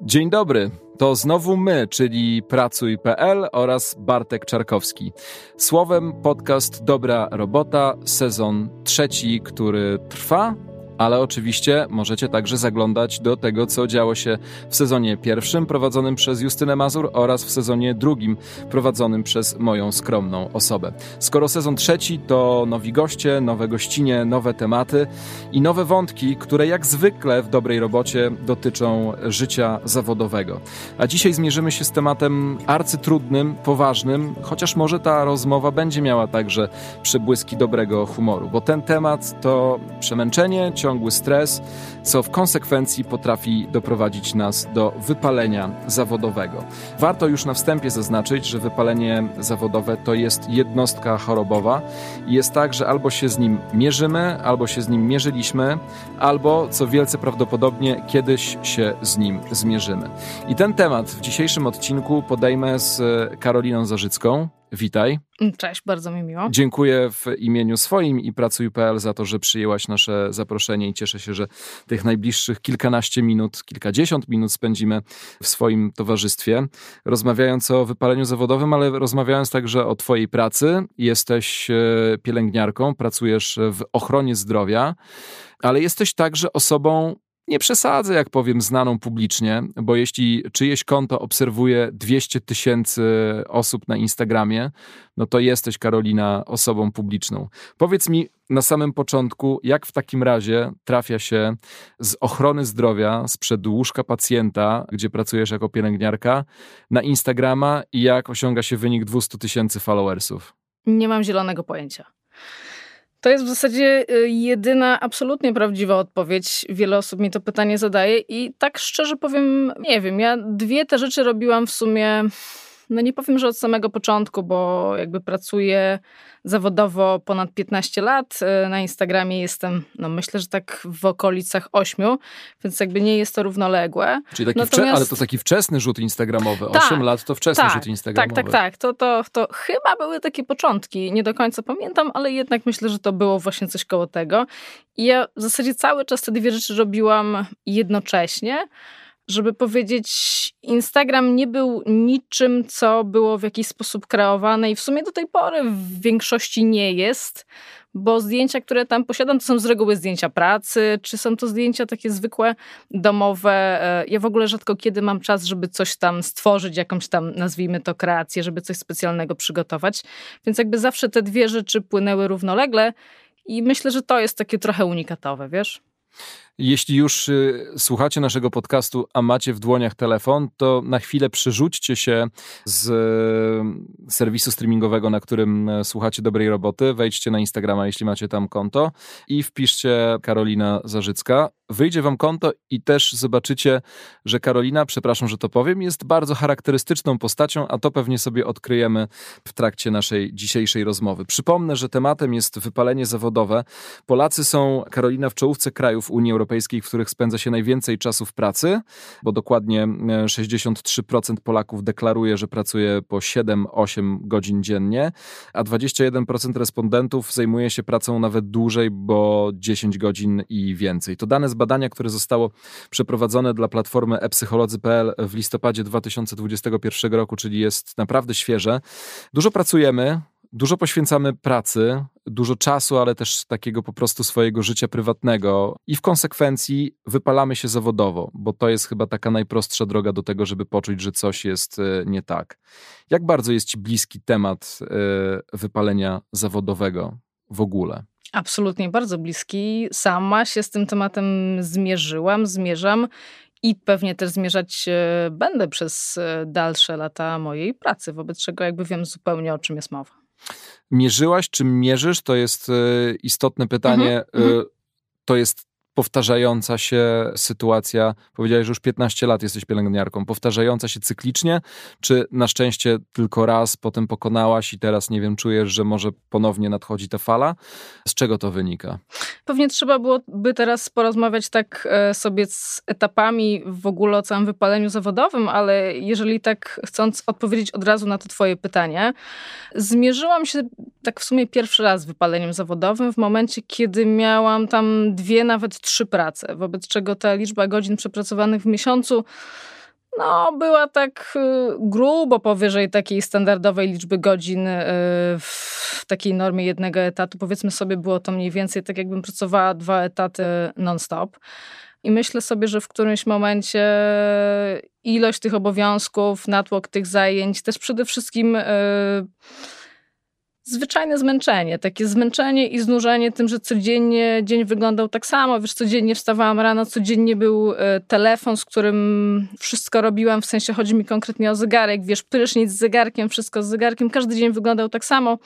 Dzień dobry. To znowu my, czyli Pracuj.pl oraz Bartek Czarkowski. Słowem podcast Dobra Robota, sezon trzeci, który trwa ale oczywiście możecie także zaglądać do tego, co działo się w sezonie pierwszym prowadzonym przez Justynę Mazur oraz w sezonie drugim prowadzonym przez moją skromną osobę. Skoro sezon trzeci to nowi goście, nowe gościnie, nowe tematy i nowe wątki, które jak zwykle w dobrej robocie dotyczą życia zawodowego. A dzisiaj zmierzymy się z tematem arcytrudnym, poważnym, chociaż może ta rozmowa będzie miała także przebłyski dobrego humoru, bo ten temat to przemęczenie, ciągły stres, co w konsekwencji potrafi doprowadzić nas do wypalenia zawodowego. Warto już na wstępie zaznaczyć, że wypalenie zawodowe to jest jednostka chorobowa i jest tak, że albo się z nim mierzymy, albo się z nim mierzyliśmy, albo, co wielce prawdopodobnie, kiedyś się z nim zmierzymy. I ten temat w dzisiejszym odcinku podejmę z Karoliną Zarzycką. Witaj. Cześć, bardzo mi miło. Dziękuję w imieniu swoim i Pracuj.pl za to, że przyjęłaś nasze zaproszenie i cieszę się, że tych najbliższych kilkanaście minut, kilkadziesiąt minut spędzimy w swoim towarzystwie, rozmawiając o wypaleniu zawodowym, ale rozmawiając także o Twojej pracy. Jesteś e, pielęgniarką, pracujesz w ochronie zdrowia, ale jesteś także osobą nie przesadzę, jak powiem, znaną publicznie, bo jeśli czyjeś konto obserwuje 200 tysięcy osób na Instagramie, no to jesteś, Karolina, osobą publiczną. Powiedz mi na samym początku, jak w takim razie trafia się z ochrony zdrowia, sprzed łóżka pacjenta, gdzie pracujesz jako pielęgniarka, na Instagrama i jak osiąga się wynik 200 tysięcy followersów? Nie mam zielonego pojęcia. To jest w zasadzie y, jedyna absolutnie prawdziwa odpowiedź. Wiele osób mi to pytanie zadaje i tak szczerze powiem, nie wiem. Ja dwie te rzeczy robiłam w sumie no nie powiem, że od samego początku, bo jakby pracuję zawodowo ponad 15 lat. E, na Instagramie jestem, no myślę, że tak w okolicach 8, więc jakby nie jest to równoległe. Czyli taki Natomiast... ale to taki wczesny rzut instagramowy. Tak, 8 lat to wczesny tak, rzut instagramowy. Tak, tak, tak. To, to, to chyba były takie początki. Nie do końca pamiętam, ale jednak myślę, że to było właśnie coś koło tego. I ja w zasadzie cały czas te dwie rzeczy robiłam jednocześnie żeby powiedzieć, Instagram nie był niczym, co było w jakiś sposób kreowane i w sumie do tej pory w większości nie jest, bo zdjęcia, które tam posiadam, to są z reguły zdjęcia pracy, czy są to zdjęcia takie zwykłe, domowe. E, ja w ogóle rzadko kiedy mam czas, żeby coś tam stworzyć, jakąś tam, nazwijmy to, kreację, żeby coś specjalnego przygotować. Więc jakby zawsze te dwie rzeczy płynęły równolegle i myślę, że to jest takie trochę unikatowe, wiesz? Jeśli już y, słuchacie naszego podcastu, a macie w dłoniach telefon, to na chwilę przerzućcie się z y, serwisu streamingowego, na którym y, słuchacie dobrej roboty. Wejdźcie na Instagrama, jeśli macie tam konto i wpiszcie Karolina Zarzycka. Wyjdzie wam konto i też zobaczycie, że Karolina, przepraszam, że to powiem, jest bardzo charakterystyczną postacią, a to pewnie sobie odkryjemy w trakcie naszej dzisiejszej rozmowy. Przypomnę, że tematem jest wypalenie zawodowe. Polacy są, Karolina, w czołówce krajów Unii Europejskiej w których spędza się najwięcej czasu w pracy, bo dokładnie 63% e, Polaków deklaruje, że pracuje po 7-8 godzin dziennie, a 21% respondentów zajmuje się pracą nawet dłużej, bo 10 godzin i więcej. To dane z badania, które zostało przeprowadzone dla platformy epsycholodzy.pl w listopadzie 2021 roku, czyli jest naprawdę świeże. Dużo pracujemy, Dużo poświęcamy pracy, dużo czasu, ale też takiego po prostu swojego życia prywatnego i w konsekwencji wypalamy się zawodowo, bo to jest chyba taka najprostsza droga do tego, żeby poczuć, że coś jest e, nie tak. Jak bardzo jest Ci bliski temat e, wypalenia zawodowego w ogóle? Absolutnie, bardzo bliski. Sama się z tym tematem zmierzyłam, zmierzam i pewnie też zmierzać e, będę przez dalsze lata mojej pracy, wobec czego jakby wiem zupełnie o czym jest mowa. Mierzyłaś, czy mierzysz? To jest e, istotne pytanie. Mm -hmm. To jest powtarzająca się sytuacja, powiedziałeś, że już 15 lat jesteś pielęgniarką, powtarzająca się cyklicznie, czy na szczęście tylko raz potem pokonałaś i teraz, nie wiem, czujesz, że może ponownie nadchodzi ta fala? Z czego to wynika? Pewnie trzeba byłoby teraz porozmawiać tak e, sobie z etapami w ogóle o całym wypaleniu zawodowym, ale jeżeli tak chcąc odpowiedzieć od razu na to twoje pytanie, zmierzyłam się tak w sumie pierwszy raz z wypaleniem zawodowym w momencie, kiedy miałam tam dwie, nawet trzy prace, wobec czego ta liczba godzin przepracowanych w miesiącu no, była tak y, grubo powyżej takiej standardowej liczby godzin y, w takiej normie jednego etatu. Powiedzmy sobie, było to mniej więcej tak, jakbym pracowała dwa etaty non-stop. I myślę sobie, że w którymś momencie ilość tych obowiązków, natłok tych zajęć, też przede wszystkim. Zwyczajne zmęczenie, takie zmęczenie i znużenie tym, że codziennie dzień wyglądał tak samo, wiesz, codziennie wstawałam rano, codziennie był e, telefon, z którym wszystko robiłam, w sensie chodzi mi konkretnie o zegarek, wiesz, prysznic z zegarkiem, wszystko z zegarkiem, każdy dzień wyglądał tak samo.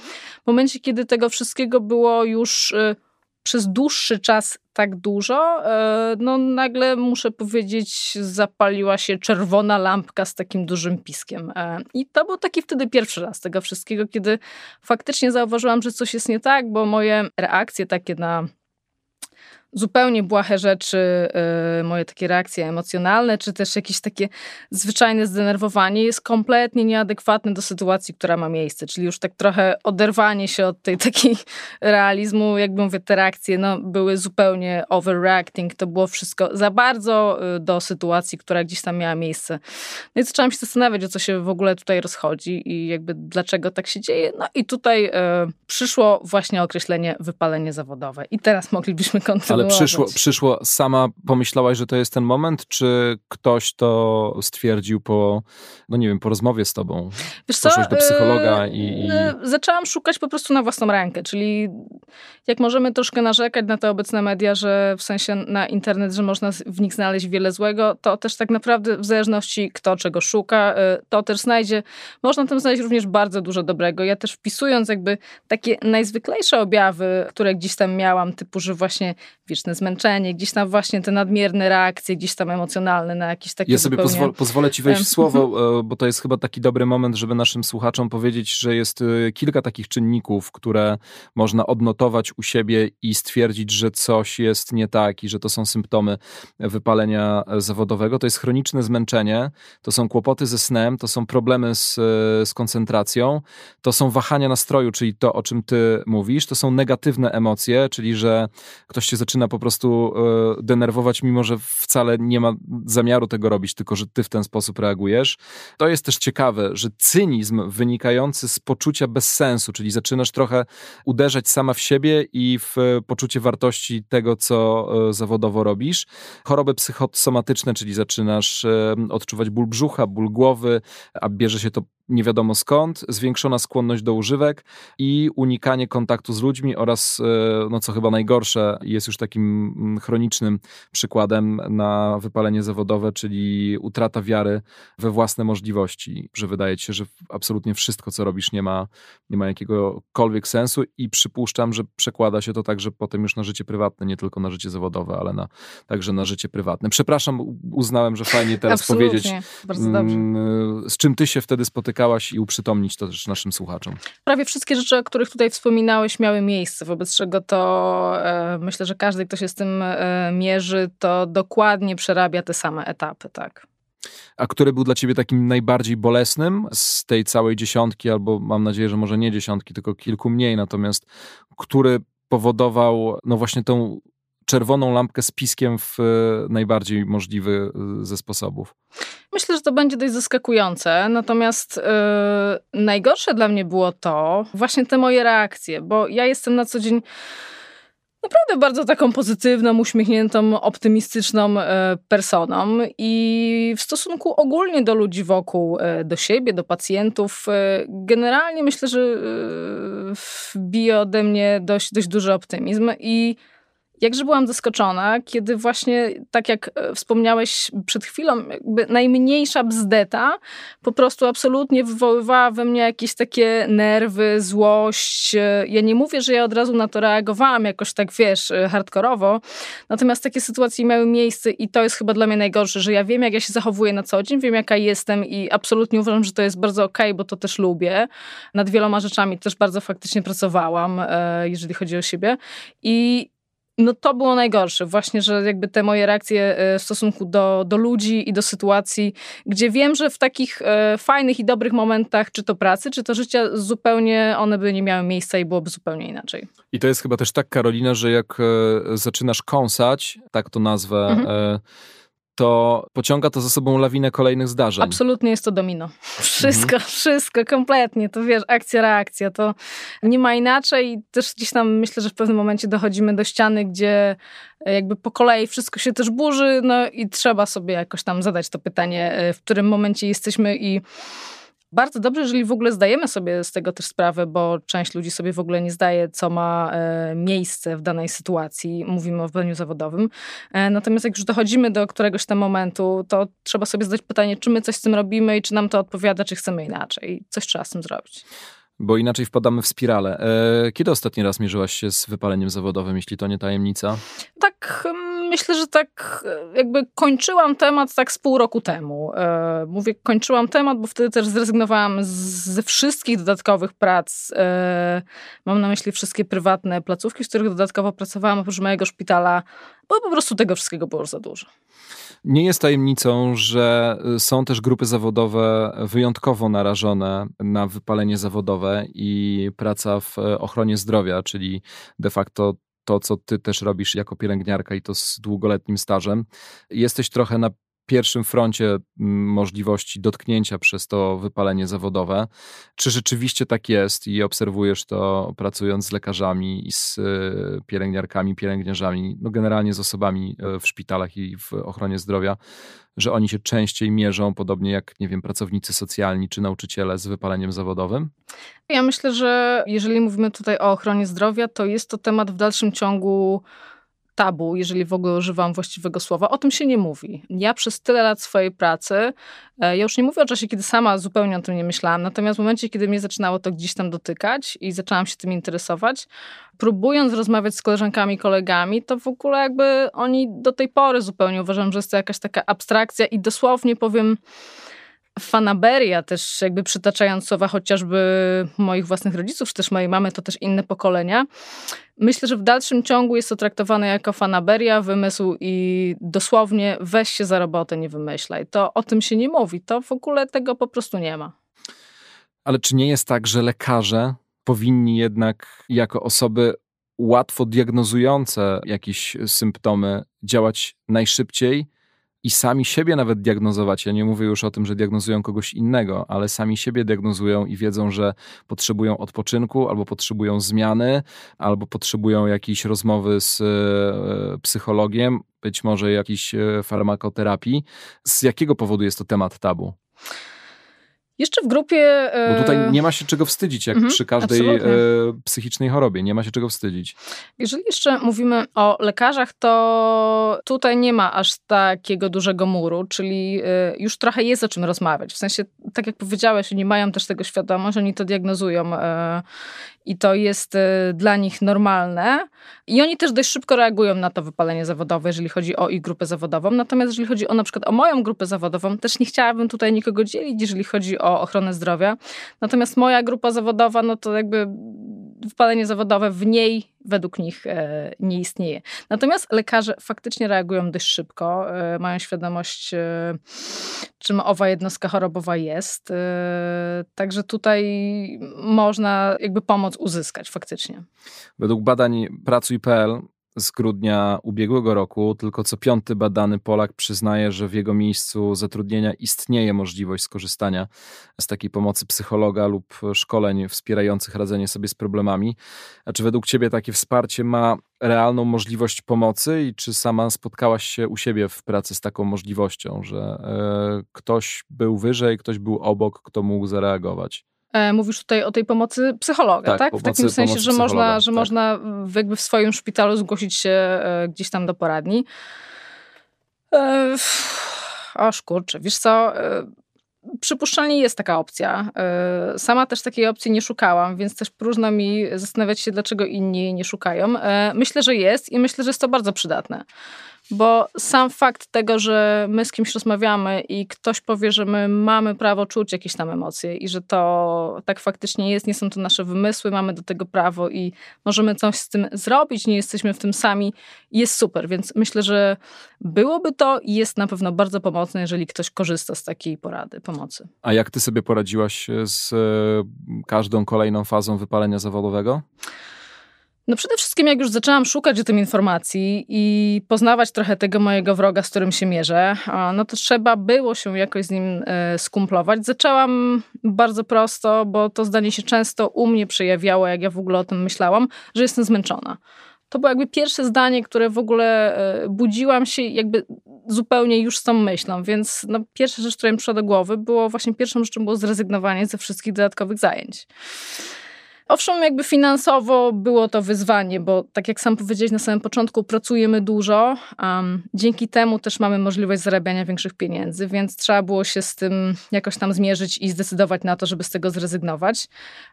W momencie, kiedy tego wszystkiego było już e, przez dłuższy czas tak dużo, e, no nagle muszę powiedzieć, zapaliła się czerwona lampka z takim dużym piskiem. E, I to był taki wtedy pierwszy raz tego wszystkiego, kiedy faktycznie zauważyłam, że coś jest nie tak, bo moje reakcje takie na zupełnie błahe rzeczy, yy, moje takie reakcje emocjonalne, czy też jakieś takie zwyczajne zdenerwowanie jest kompletnie nieadekwatne do sytuacji, która ma miejsce. Czyli już tak trochę oderwanie się od tej takiej realizmu, jakby mówię, te reakcje no, były zupełnie overreacting. To było wszystko za bardzo yy, do sytuacji, która gdzieś tam miała miejsce. No i zaczęłam się zastanawiać, o co się w ogóle tutaj rozchodzi i jakby dlaczego tak się dzieje. No i tutaj yy, przyszło właśnie określenie wypalenie zawodowe. I teraz moglibyśmy kontynuować ale przyszło, przyszło, sama pomyślałaś, że to jest ten moment, czy ktoś to stwierdził po, no nie wiem, po rozmowie z tobą? Wiesz co? Poszłaś do psychologa i, i... E, zaczęłam szukać po prostu na własną rękę, czyli jak możemy troszkę narzekać na te obecne media, że w sensie na internet, że można w nich znaleźć wiele złego, to też tak naprawdę w zależności kto czego szuka, e, to też znajdzie, można tam znaleźć również bardzo dużo dobrego. Ja też wpisując jakby takie najzwyklejsze objawy, które gdzieś tam miałam, typu, że właśnie wieczne zmęczenie, gdzieś tam właśnie te nadmierne reakcje, gdzieś tam emocjonalne na jakieś takie Ja sobie zupełnie... pozwol, pozwolę ci wejść w słowo, e, bo to jest chyba taki dobry moment, żeby naszym słuchaczom powiedzieć, że jest e, kilka takich czynników, które można odnotować u siebie i stwierdzić, że coś jest nie tak i że to są symptomy wypalenia zawodowego. To jest chroniczne zmęczenie, to są kłopoty ze snem, to są problemy z, e, z koncentracją, to są wahania nastroju, czyli to, o czym ty mówisz, to są negatywne emocje, czyli że ktoś cię zaczyna po prostu e, denerwować, mimo że wcale nie ma zamiaru tego robić, tylko że ty w ten sposób reagujesz. To jest też ciekawe, że cynizm wynikający z poczucia bezsensu, czyli zaczynasz trochę uderzać sama w siebie i w poczucie wartości tego, co e, zawodowo robisz. Choroby psychosomatyczne, czyli zaczynasz e, odczuwać ból brzucha, ból głowy, a bierze się to nie wiadomo skąd, zwiększona skłonność do używek i unikanie kontaktu z ludźmi oraz, e, no co chyba najgorsze, jest już takim mm, chronicznym przykładem na wypalenie zawodowe, czyli utrata wiary we własne możliwości, że wydaje ci się, że absolutnie wszystko, co robisz, nie ma, nie ma jakiegokolwiek sensu i przypuszczam, że przekłada się to także potem już na życie prywatne, nie tylko na życie zawodowe, ale na, także na życie prywatne. Przepraszam, uznałem, że fajnie teraz powiedzieć. Mm, z czym ty się wtedy spotykałaś i uprzytomnić to też naszym słuchaczom. Prawie wszystkie rzeczy, o których tutaj wspominałeś, miały miejsce, wobec czego to e, myślę, że każdy, kto się z tym e, mierzy, to dokładnie przerabia te same etapy, tak. A który był dla ciebie takim najbardziej bolesnym z tej całej dziesiątki, albo mam nadzieję, że może nie dziesiątki, tylko kilku mniej, natomiast który powodował no właśnie tą czerwoną lampkę z piskiem w e, najbardziej możliwy e, ze sposobów? Myślę, że to będzie dość zaskakujące. Natomiast yy, najgorsze dla mnie było to, właśnie te moje reakcje, bo ja jestem na co dzień naprawdę bardzo taką pozytywną, uśmiechniętą, optymistyczną personą i w stosunku ogólnie do ludzi wokół, do siebie, do pacjentów, generalnie myślę, że bije ode mnie dość, dość duży optymizm i Jakże byłam zaskoczona, kiedy właśnie, tak jak e, wspomniałeś przed chwilą, jakby najmniejsza bzdeta po prostu absolutnie wywoływała we mnie jakieś takie nerwy, złość. E, ja nie mówię, że ja od razu na to reagowałam jakoś tak, wiesz, e, hardkorowo, natomiast takie sytuacje miały miejsce i to jest chyba dla mnie najgorsze, że ja wiem, jak ja się zachowuję na co dzień, wiem, jaka jestem i absolutnie uważam, że to jest bardzo okej, okay, bo to też lubię. Nad wieloma rzeczami też bardzo faktycznie pracowałam, jeżeli chodzi o siebie. I no to było najgorsze, właśnie, że jakby te moje reakcje e, w stosunku do, do ludzi i do sytuacji, gdzie wiem, że w takich e, fajnych i dobrych momentach, czy to pracy, czy to życia, zupełnie one by nie miały miejsca i byłoby zupełnie inaczej. I to jest chyba też tak, Karolina, że jak e, zaczynasz kąsać, tak to nazwę, mhm. To pociąga to za sobą lawinę kolejnych zdarzeń. Absolutnie jest to domino. Wszystko, mhm. wszystko, kompletnie. To wiesz, akcja, reakcja, to nie ma inaczej. Też gdzieś tam myślę, że w pewnym momencie dochodzimy do ściany, gdzie jakby po kolei wszystko się też burzy, no i trzeba sobie jakoś tam zadać to pytanie, e, w którym momencie jesteśmy i bardzo dobrze, jeżeli w ogóle zdajemy sobie z tego też sprawę, bo część ludzi sobie w ogóle nie zdaje, co ma e, miejsce w danej sytuacji. Mówimy o wydaniu zawodowym. E, natomiast jak już dochodzimy do któregoś tam momentu, to trzeba sobie zadać pytanie, czy my coś z tym robimy i czy nam to odpowiada, czy chcemy inaczej. Coś trzeba z tym zrobić bo inaczej wpadamy w spiralę. E, kiedy ostatni raz mierzyłaś się z wypaleniem zawodowym, jeśli to nie tajemnica? Tak, myślę, że tak e, jakby kończyłam temat tak z pół roku temu. E, mówię, kończyłam temat, bo wtedy też zrezygnowałam ze wszystkich dodatkowych prac. Mam na myśli wszystkie prywatne placówki, w których dodatkowo pracowałam, oprócz mojego szpitala, bo po prostu tego wszystkiego było za dużo. Nie jest tajemnicą, że są też grupy zawodowe wyjątkowo narażone na wypalenie zawodowe i praca w e, ochronie zdrowia, czyli de facto to, co ty też robisz jako pielęgniarka i to z długoletnim stażem. Jesteś trochę na pierwszym froncie możliwości dotknięcia przez to wypalenie zawodowe. Czy rzeczywiście tak jest i obserwujesz to pracując z lekarzami i z e, pielęgniarkami, pielęgniarzami, no generalnie z osobami e, w szpitalach i w ochronie zdrowia, że oni się częściej mierzą, podobnie jak, nie wiem, pracownicy socjalni czy nauczyciele z wypaleniem zawodowym? Ja myślę, że jeżeli mówimy tutaj o ochronie zdrowia, to jest to temat w dalszym ciągu tabu, jeżeli w ogóle używam właściwego słowa. O tym się nie mówi. Ja przez tyle lat swojej pracy, e, ja już nie mówię o czasie, kiedy sama zupełnie o tym nie myślałam, natomiast w momencie, kiedy mnie zaczynało to gdzieś tam dotykać i zaczęłam się tym interesować, próbując rozmawiać z koleżankami, kolegami, to w ogóle jakby oni do tej pory zupełnie uważam, że jest to jakaś taka abstrakcja i dosłownie powiem, fanaberia też jakby przytaczając słowa chociażby moich własnych rodziców, czy też mojej mamy, to też inne pokolenia. Myślę, że w dalszym ciągu jest to traktowane jako fanaberia, wymysł i dosłownie weź się za robotę, nie wymyślaj. To o tym się nie mówi, to w ogóle tego po prostu nie ma. Ale czy nie jest tak, że lekarze powinni jednak jako osoby łatwo diagnozujące jakieś symptomy działać najszybciej, i sami siebie nawet diagnozować. Ja nie mówię już o tym, że diagnozują kogoś innego, ale sami siebie diagnozują i wiedzą, że potrzebują odpoczynku, albo potrzebują zmiany, albo potrzebują jakiejś rozmowy z e, psychologiem, być może jakiejś e, farmakoterapii. Z jakiego powodu jest to temat tabu? Jeszcze w grupie. Bo tutaj e, nie ma się czego wstydzić, jak mhm, przy każdej e, psychicznej chorobie. Nie ma się czego wstydzić. Jeżeli jeszcze mówimy o lekarzach, to tutaj nie ma aż takiego dużego muru, czyli e, już trochę jest o czym rozmawiać. W sensie, tak jak powiedziałeś, oni mają też tego świadomość, oni to diagnozują i to jest dla nich normalne. I oni też dość szybko reagują na to wypalenie zawodowe, jeżeli chodzi o ich grupę zawodową. Natomiast jeżeli chodzi o na przykład o moją grupę zawodową, też nie chciałabym tutaj nikogo dzielić, jeżeli chodzi o ochronę zdrowia. Natomiast moja grupa zawodowa, no to jakby wypalenie zawodowe w niej według nich e, nie istnieje. Natomiast lekarze faktycznie reagują dość szybko, e, mają świadomość, e, czym owa jednostka chorobowa jest. Także tutaj można jakby pomoc uzyskać faktycznie. Według badań Pracuj.pl z grudnia ubiegłego roku tylko co piąty badany Polak przyznaje, że w jego miejscu zatrudnienia istnieje możliwość skorzystania z takiej pomocy psychologa lub szkoleń wspierających radzenie sobie z problemami. A czy według Ciebie takie wsparcie ma realną możliwość pomocy i czy sama spotkałaś się u siebie w pracy z taką możliwością, że e, ktoś był wyżej, ktoś był obok, kto mógł zareagować? E, mówisz tutaj o tej pomocy psychologa, tak? tak? Pomocy, w takim sensie, że można, że tak. można jakby w swoim szpitalu zgłosić się e, gdzieś tam do poradni. E, oż kurczę, wiesz co, przypuszczalnie jest taka opcja. Sama też takiej opcji nie szukałam, więc też próżno mi zastanawiać się, dlaczego inni nie szukają. Myślę, że jest i myślę, że jest to bardzo przydatne bo sam fakt tego, że my z kimś rozmawiamy i ktoś powie, że my mamy prawo czuć jakieś tam emocje i że to tak faktycznie jest, nie są to nasze wymysły, mamy do tego prawo i możemy coś z tym zrobić, nie jesteśmy w tym sami, jest super, więc myślę, że byłoby to i jest na pewno bardzo pomocne, jeżeli ktoś korzysta z takiej porady, pomocy. A jak ty sobie poradziłaś z e, każdą kolejną fazą wypalenia zawodowego? No przede wszystkim jak już zaczęłam szukać o tym informacji i poznawać trochę tego mojego wroga, z którym się mierzę, no to trzeba było się jakoś z nim e, skumplować. Zaczęłam bardzo prosto, bo to zdanie się często u mnie przejawiało, jak ja w ogóle o tym myślałam, że jestem zmęczona. To było jakby pierwsze zdanie, które w ogóle e, budziłam się jakby zupełnie już z tą myślą, więc no, pierwsza rzecz, która mi przyszła do głowy, było właśnie pierwszą rzeczą było zrezygnowanie ze wszystkich dodatkowych zajęć. Owszem, jakby finansowo było to wyzwanie, bo tak jak sam powiedziałeś na samym początku, pracujemy dużo. Um, dzięki temu też mamy możliwość zarabiania większych pieniędzy, więc trzeba było się z tym jakoś tam zmierzyć i zdecydować na to, żeby z tego zrezygnować.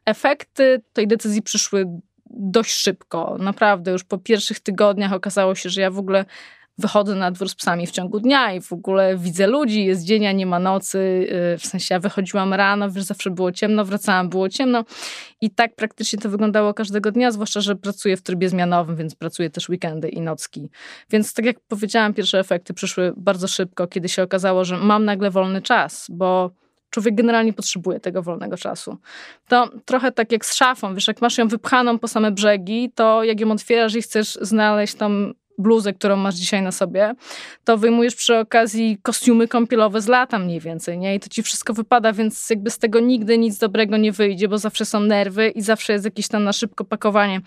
Efekty tej decyzji przyszły dość szybko. Naprawdę, już po pierwszych tygodniach okazało się, że ja w ogóle wychodzę na dwór z psami w ciągu dnia i w ogóle widzę ludzi, jest dzień, a nie ma nocy. Y, w sensie ja wychodziłam rano, wiesz, zawsze było ciemno, wracałam, było ciemno i tak praktycznie to wyglądało każdego dnia, zwłaszcza, że pracuję w trybie zmianowym, więc pracuję też weekendy i nocki. Więc tak jak powiedziałam, pierwsze efekty przyszły bardzo szybko, kiedy się okazało, że mam nagle wolny czas, bo człowiek generalnie potrzebuje tego wolnego czasu. To trochę tak jak z szafą, wiesz, jak masz ją wypchaną po same brzegi, to jak ją otwierasz i chcesz znaleźć tam bluzę, którą masz dzisiaj na sobie, to wyjmujesz przy okazji kostiumy kąpielowe z lata mniej więcej, nie? I to ci wszystko wypada, więc jakby z tego nigdy nic dobrego nie wyjdzie, bo zawsze są nerwy i zawsze jest jakieś tam na szybko pakowanie.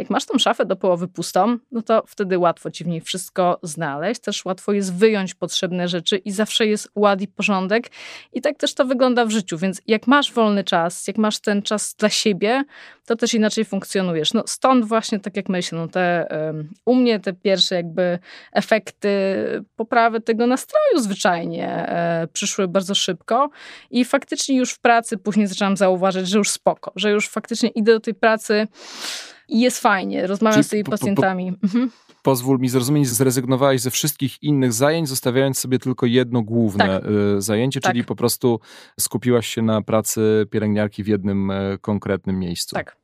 Jak masz tą szafę do połowy pustą, no to wtedy łatwo ci w niej wszystko znaleźć, też łatwo jest wyjąć potrzebne rzeczy i zawsze jest ład i porządek. I tak też to wygląda w życiu, więc jak masz wolny czas, jak masz ten czas dla siebie, to też inaczej funkcjonujesz. No stąd właśnie, tak jak myślę, no te, um, u mnie te pierwsze jakby efekty poprawy tego nastroju zwyczajnie e, przyszły bardzo szybko i faktycznie już w pracy później zaczęłam zauważyć, że już spoko, że już faktycznie idę do tej pracy i jest fajnie, rozmawiam Czyli z tymi pacjentami. Po, po, mhm. Pozwól mi zrozumieć, zrezygnowałeś ze wszystkich innych zajęć, zostawiając sobie tylko jedno główne tak. Y, zajęcie, tak. czyli po prostu skupiłaś się na pracy pielęgniarki w jednym e, konkretnym miejscu. Tak.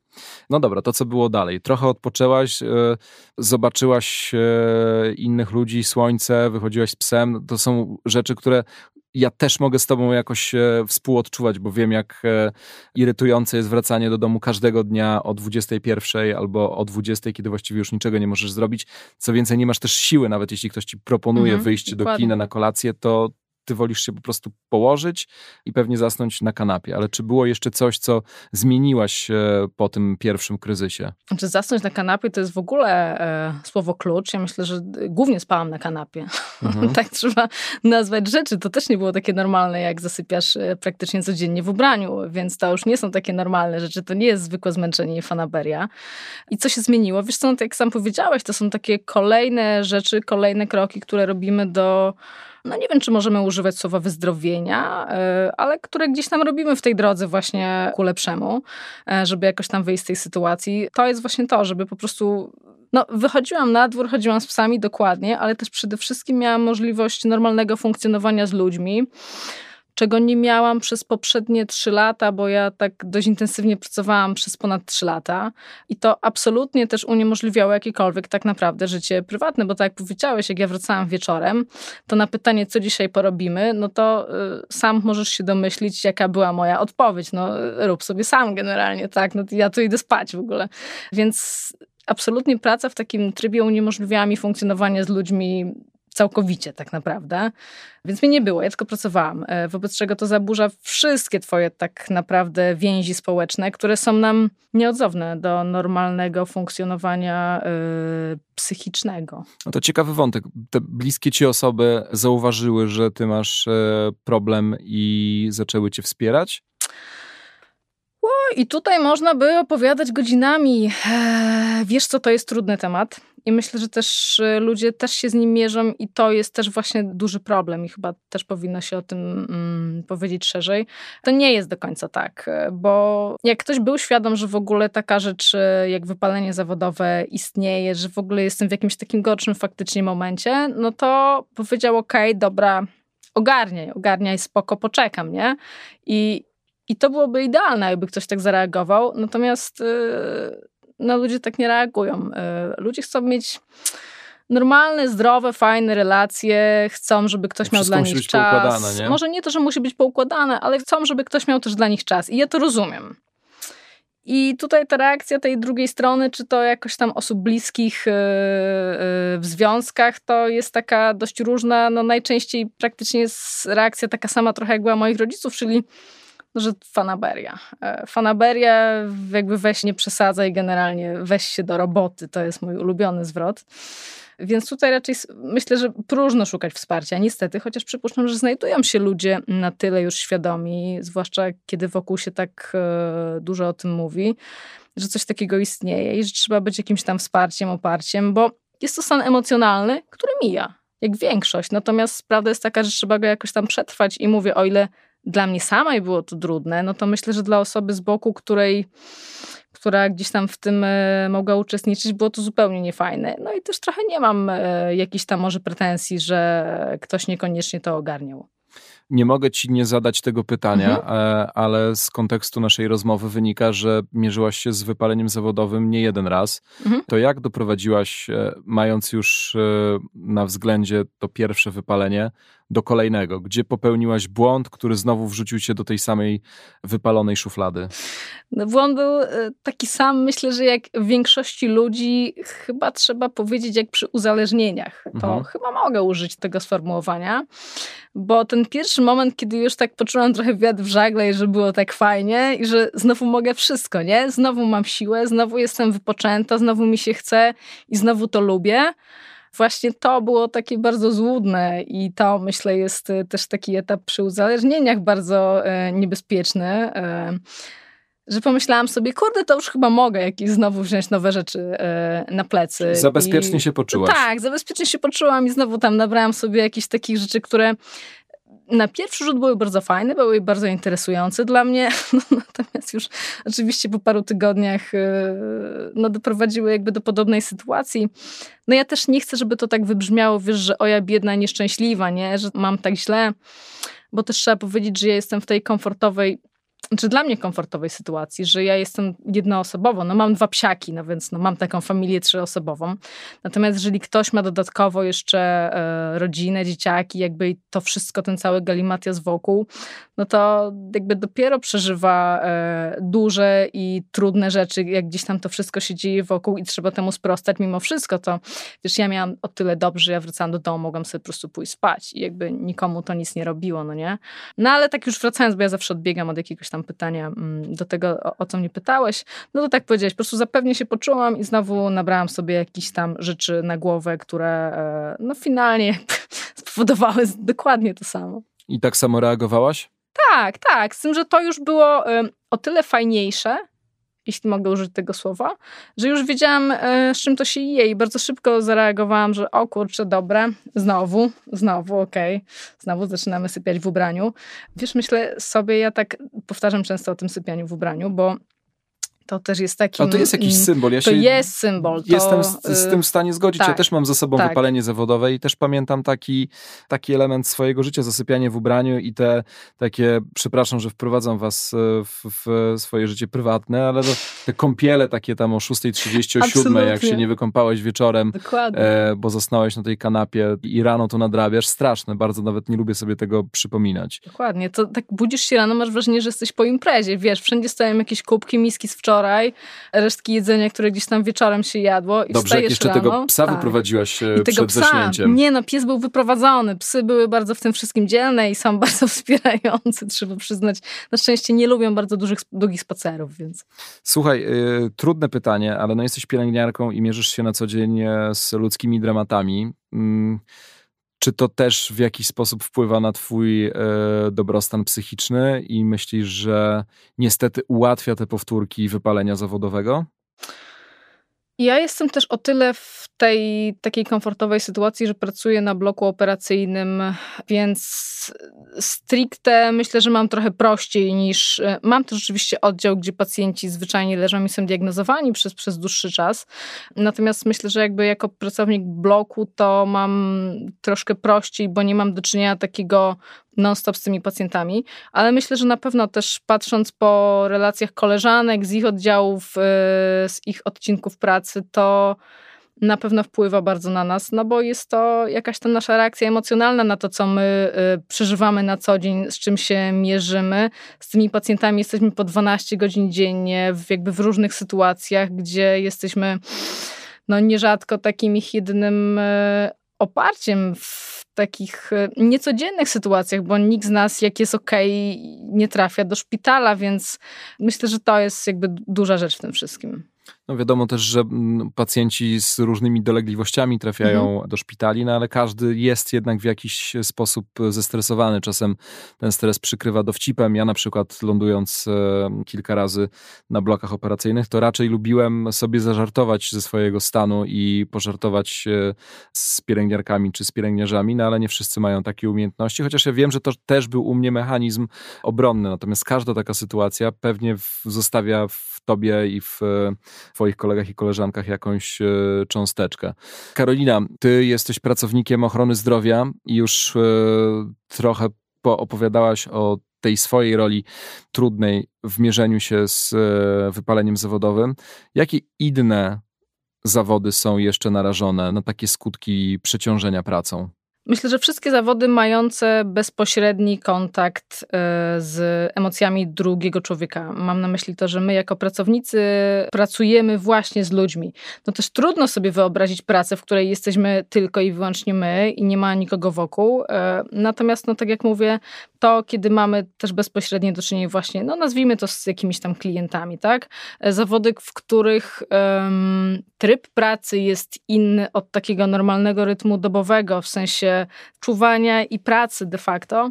No dobra, to co było dalej? Trochę odpoczęłaś, e, zobaczyłaś e, innych ludzi, słońce, wychodziłaś z psem. To są rzeczy, które ja też mogę z tobą jakoś e, współodczuwać, bo wiem, jak irytujące jest wracanie do domu każdego dnia o 21 albo o 20, kiedy właściwie już niczego nie możesz zrobić. Co więcej, nie masz też siły, nawet jeśli ktoś ci proponuje mhm, wyjście dokładnie. do kina na kolację, to ty wolisz się po prostu położyć i pewnie zasnąć na kanapie. Ale czy było jeszcze coś, co zmieniłaś e, po tym pierwszym kryzysie? Znaczy zasnąć na kanapie to jest w ogóle e, słowo klucz. Ja myślę, że głównie spałam na kanapie. Mhm. tak trzeba nazwać rzeczy. To też nie było takie normalne, jak zasypiasz e, praktycznie codziennie w ubraniu, więc to już nie są takie normalne rzeczy. To nie jest zwykłe zmęczenie i fanaberia. I co się zmieniło? Wiesz co, no, tak jak sam powiedziałeś, to są takie kolejne rzeczy, kolejne kroki, które robimy do no nie wiem, czy możemy używać słowa wyzdrowienia, e, ale które gdzieś tam robimy w tej drodze właśnie ku lepszemu, e, żeby jakoś tam wyjść z tej sytuacji. To jest właśnie to, żeby po prostu no, wychodziłam na dwór, chodziłam z psami dokładnie, ale też przede wszystkim miałam możliwość normalnego funkcjonowania z ludźmi czego nie miałam przez poprzednie trzy lata, bo ja tak dość intensywnie pracowałam przez ponad trzy lata i to absolutnie też uniemożliwiało jakiekolwiek tak naprawdę życie prywatne, bo tak jak powiedziałeś, jak ja wracałam wieczorem, to na pytanie, co dzisiaj porobimy, no to y, sam możesz się domyślić, jaka była moja odpowiedź. No rób sobie sam generalnie, tak, no ja tu idę spać w ogóle. Więc absolutnie praca w takim trybie uniemożliwiała mi funkcjonowanie z ludźmi całkowicie tak naprawdę. Więc mnie nie było, ja tylko pracowałam. E, wobec czego to zaburza wszystkie twoje tak naprawdę więzi społeczne, które są nam nieodzowne do normalnego funkcjonowania yy, psychicznego. No to ciekawy wątek. Te bliskie ci osoby zauważyły, że ty masz e, problem i zaczęły cię wspierać? I tutaj można by opowiadać godzinami. Wiesz co, to jest trudny temat. I myślę, że też y, ludzie też się z nim mierzą i to jest też właśnie duży problem i chyba też powinno się o tym mm, powiedzieć szerzej. To nie jest do końca tak, y, bo jak ktoś był świadom, że w ogóle taka rzecz y, jak wypalenie zawodowe istnieje, że w ogóle jestem w jakimś takim gorszym faktycznie momencie, no to powiedział okej, okay, dobra, ogarniaj, ogarniaj, spoko, poczekam, nie? I, i to byłoby idealne, jakby ktoś tak zareagował. Natomiast yy, no, ludzie tak nie reagują. Yy, ludzie chcą mieć normalne, zdrowe, fajne relacje, chcą, żeby ktoś miał dla nich czas. Nie? Może nie to, że musi być poukładane, ale chcą, żeby ktoś miał też dla nich czas. I ja to rozumiem. I tutaj ta reakcja tej drugiej strony, czy to jakoś tam osób bliskich e, w związkach, to jest taka dość różna. No najczęściej praktycznie jest reakcja taka sama trochę jak była moich rodziców, czyli że fanaberia. E, fanaberia jakby weź nie przesadzaj generalnie, weź się do roboty, to jest mój ulubiony zwrot. Więc tutaj raczej myślę, że próżno szukać wsparcia, niestety, chociaż przypuszczam, że znajdują się ludzie na tyle już świadomi, zwłaszcza kiedy wokół się tak e, dużo o tym mówi, że coś takiego istnieje i że trzeba być jakimś tam wsparciem, oparciem, bo jest to stan emocjonalny, który mija, jak większość. Natomiast prawda jest taka, że trzeba go jakoś tam przetrwać i mówię, o ile dla mnie samej było to trudne, no to myślę, że dla osoby z boku, której która gdzieś tam w tym e, mogła uczestniczyć, było to zupełnie niefajne. No i też trochę nie mam e, jakichś tam może pretensji, że ktoś niekoniecznie to ogarniał. Nie mogę ci nie zadać tego pytania, mhm. E, ale z kontekstu naszej rozmowy wynika, że mierzyłaś się z wypaleniem zawodowym nie jeden raz. Mhm. To jak doprowadziłaś, mając już na względzie to pierwsze wypalenie, do kolejnego, gdzie popełniłaś błąd, który znowu wrzucił cię do tej samej wypalonej szuflady? No, błąd był e, taki sam, myślę, że jak w większości ludzi, chyba trzeba powiedzieć, jak przy uzależnieniach. To mhm. chyba mogę użyć tego sformułowania, bo ten pierwszy moment, kiedy już tak poczułam trochę wiatr w żagle i że było tak fajnie i że znowu mogę wszystko, nie? Znowu mam siłę, znowu jestem wypoczęta, znowu mi się chce i znowu to lubię właśnie to było takie bardzo złudne i to myślę jest e, też taki etap przy uzależnieniach bardzo e, niebezpieczny e, że pomyślałam sobie, kurde, to już chyba mogę jakieś znowu wziąć nowe rzeczy na plecy. Zabezpiecznie I, się poczułaś. Tak, zabezpiecznie się poczułam i znowu tam nabrałam sobie jakichś takich rzeczy, które na pierwszy rzut były bardzo fajne, były bardzo interesujące dla mnie, no, natomiast już oczywiście po paru tygodniach y, no, doprowadziły jakby do podobnej sytuacji. No ja też nie chcę, żeby to tak wybrzmiało, wiesz, że o ja biedna, nieszczęśliwa, nie, że mam tak źle, bo też trzeba powiedzieć, że ja jestem w tej komfortowej znaczy dla mnie komfortowej sytuacji, że ja jestem jednoosobowo, no mam dwa psiaki, no więc no mam taką familię trzyosobową. Natomiast jeżeli ktoś ma dodatkowo jeszcze e, rodzinę, dzieciaki, jakby to wszystko, ten cały galimatias wokół, no to jakby dopiero przeżywa e, duże i trudne rzeczy, jak gdzieś tam to wszystko się dzieje wokół i trzeba temu sprostać mimo wszystko, to wiesz, ja miałam o tyle dobrze, że ja wracałam do domu, mogłam sobie po prostu pójść spać i jakby nikomu to nic nie robiło, no nie? No ale tak już wracając, bo ja zawsze odbiegam od jakiegoś tam pytania mm, do tego, o, o co mnie pytałeś, no to tak powiedziałeś, po prostu zapewnie się poczułam i znowu nabrałam sobie jakiś tam rzeczy na głowę, które e, no finalnie spowodowały dokładnie to samo. I tak samo reagowałaś? Tak, tak. Z tym, że to już było o tyle fajniejsze, jeśli mogę użyć tego słowa, że już wiedziałam, e, z czym to się je i bardzo szybko zareagowałam, że o kurczę, dobre, znowu, znowu, okej, okay. znowu zaczynamy sypiać w ubraniu. Wiesz, myślę sobie, ja tak powtarzam często o tym sypianiu w ubraniu, bo to też jest taki. Ale to jest jakiś symbol. Ja to jest symbol. To, jestem z, z, tym w stanie zgodzić. Tak, ja też mam za sobą tak. wypalenie zawodowe i też pamiętam taki, taki element swojego życia, zasypianie w ubraniu i te takie, przepraszam, że wprowadzam was e, w, w swoje życie prywatne, ale to, te kąpiele takie tam o 6.30, o 7, jak się nie wykąpałeś wieczorem, e, bo zasnąłeś na tej kanapie i rano to nadrabiasz. Straszne, bardzo nawet nie lubię sobie tego przypominać. Dokładnie. To tak budzisz się rano, masz wrażenie, że jesteś po imprezie. Wiesz, wszędzie stoją jakieś kubki, miski z wczoraj wczoraj, resztki jedzenia, które gdzieś tam wieczorem się jadło i Dobrze, jeszcze rano, tego psa tak. wyprowadziłaś I przed tego psa, zaśnięciem. Nie no, pies był wyprowadzony. Psy były bardzo w tym wszystkim dzielne i są bardzo wspierające, trzeba przyznać. Na szczęście nie lubią bardzo dużych, długich spacerów, więc... Słuchaj, y, trudne pytanie, ale no jesteś pielęgniarką i mierzysz się na co dzień e, z ludzkimi dramatami. Y, czy to też w jakiś sposób wpływa na Twój e, dobrostan psychiczny i myślisz, że niestety ułatwia te powtórki wypalenia zawodowego? Ja jestem też o tyle w tej takiej komfortowej sytuacji, że pracuję na bloku operacyjnym, więc stricte myślę, że mam trochę prościej niż. Mam też rzeczywiście oddział, gdzie pacjenci zwyczajnie leżą i są diagnozowani przez, przez dłuższy czas. Natomiast myślę, że jakby jako pracownik bloku to mam troszkę prościej, bo nie mam do czynienia takiego non-stop z tymi pacjentami, ale myślę, że na pewno też patrząc po relacjach koleżanek z ich oddziałów, y, z ich odcinków pracy, to na pewno wpływa bardzo na nas, no bo jest to jakaś ta nasza reakcja emocjonalna na to, co my y, przeżywamy na co dzień, z czym się mierzymy. Z tymi pacjentami jesteśmy po 12 godzin dziennie, w, jakby w różnych sytuacjach, gdzie jesteśmy no nierzadko takim ich jedynym y, oparciem w takich y, niecodziennych sytuacjach, bo nikt z nas, jak jest ok, nie trafia do szpitala, więc myślę, że to jest jakby duża rzecz w tym wszystkim. No wiadomo też, że mm, pacjenci z różnymi dolegliwościami trafiają mhm. do szpitali, no ale każdy jest jednak w jakiś sposób zestresowany. Czasem ten stres przykrywa dowcipem. Ja na przykład lądując e, kilka razy na blokach operacyjnych, to raczej lubiłem sobie zażartować ze swojego stanu i pożartować z pielęgniarkami czy z pielęgniarzami, no ale nie wszyscy mają takie umiejętności, chociaż ja wiem, że to też był u mnie mechanizm obronny. Natomiast każda taka sytuacja pewnie zostawia w tobie i w Twoich kolegach i koleżankach jakąś e, cząsteczkę. Karolina, Ty jesteś pracownikiem ochrony zdrowia i już e, trochę opowiadałaś o tej swojej roli trudnej w mierzeniu się z e, wypaleniem zawodowym. Jakie inne zawody są jeszcze narażone na takie skutki przeciążenia pracą? Myślę, że wszystkie zawody mające bezpośredni kontakt e, z emocjami drugiego człowieka. Mam na myśli to, że my jako pracownicy pracujemy właśnie z ludźmi. No też trudno sobie wyobrazić pracę, w której jesteśmy tylko i wyłącznie my i nie ma nikogo wokół. E, natomiast, no tak jak mówię, to kiedy mamy też bezpośrednie do czynienia właśnie, no nazwijmy to z jakimiś tam klientami, tak? E, zawody, w których um, tryb pracy jest inny od takiego normalnego rytmu dobowego, w sensie czuwania i pracy de facto,